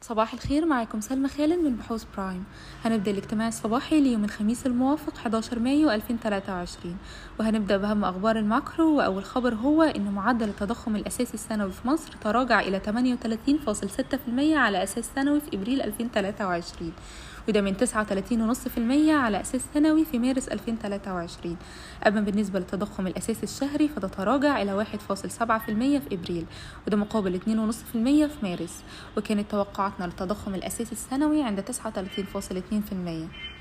صباح الخير معاكم سلمى خالد من بحوث برايم. هنبدأ الاجتماع الصباحي ليوم الخميس الموافق 11 مايو 2023 وهنبدأ بأهم أخبار ال macro وأول خبر هو إن معدل التضخم الأساسي السنوي في مصر تراجع إلى 38.6% على أساس سنوي في إبريل 2023 وده من 39.5% على أساس سنوي في مارس 2023 أما بالنسبة للتضخم الأساسي الشهري فده تراجع إلى 1.7% في إبريل وده مقابل 2.5% في مارس. وكانت توقعاتنا للتضخم الأساسي السنوي عند 39.2%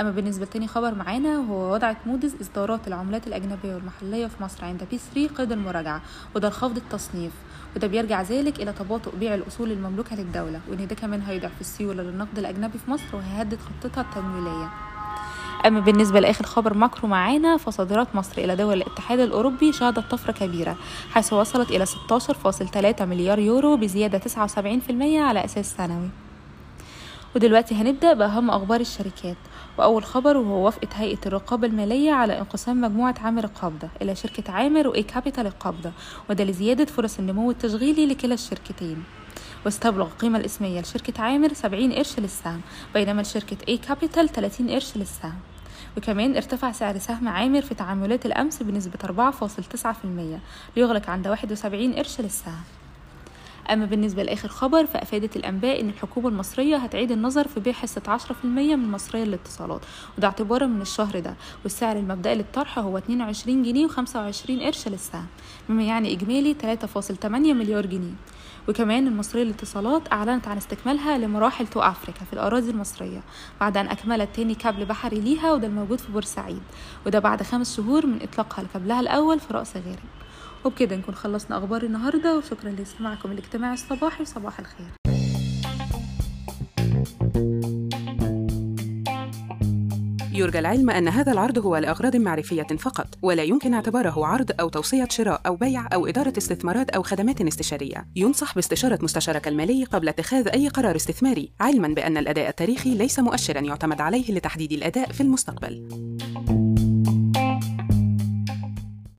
أما بالنسبة لتاني خبر معانا وهو وضعت موديز إصدارات العملات الأجنبية والمحلية في مصر عند B3 قيد المراجعة وده لخفض التصنيف وده بيرجع ذلك إلى تباطؤ بيع الأصول المملوكة للدولة وإن ده كمان هيضعف السيولة للنقد الأجنبي في مصر وهيهدد خطتها التمويلية. أما بالنسبة لآخر خبر macro معانا فصادرات مصر إلى دول الاتحاد الأوروبي شهدت طفرة كبيرة حيث وصلت إلى 16.3 مليار يورو بزيادة 79% على أساس سنوي. ودلوقتي هنبدأ بأهم أخبار الشركات. وأول خبر وهو موافقة هيئة الرقابة المالية على انقسام مجموعة عامر القابضة إلى شركة عامر وإي كابيتال القابضة وده لزيادة فرص النمو التشغيلي لكلا الشركتين. وستبلغ القيمة الإسمية لشركة عامر 70 قرش للسهم بينما لشركة اي كابيتال 30 قرش للسهم. وكمان ارتفع سعر سهم عامر في تعاملات الأمس بنسبة 4.9% ليغلق عند 71 قرش للسهم. أما بالنسبة لآخر خبر فأفادت الأنباء إن الحكومة المصرية هتعيد النظر في بيع حصة 10% من المصرية للاتصالات وده اعتبارا من الشهر ده والسعر المبدئي للطرح هو 22 جنيه و25 قرش للسهم مما يعني إجمالي 3.8 مليار جنيه. وكمان المصرية للاتصالات أعلنت عن استكمالها لمراحل تو أفريكا في الأراضي المصرية بعد أن أكملت تاني كابل بحري ليها وده الموجود في بورسعيد وده بعد خمس شهور من إطلاقها لكابلها الأول في رأس غارب. وبكده نكون خلصنا أخبار النهاردة وشكرا لاستماعكم الاجتماع الصباحي وصباح الخير يرجى العلم أن هذا العرض هو لأغراض معرفية فقط، ولا يمكن اعتباره عرض أو توصية شراء أو بيع أو إدارة استثمارات أو خدمات استشارية. ينصح باستشارة مستشارك المالي قبل اتخاذ أي قرار استثماري، علما بأن الأداء التاريخي ليس مؤشرا يعتمد عليه لتحديد الأداء في المستقبل.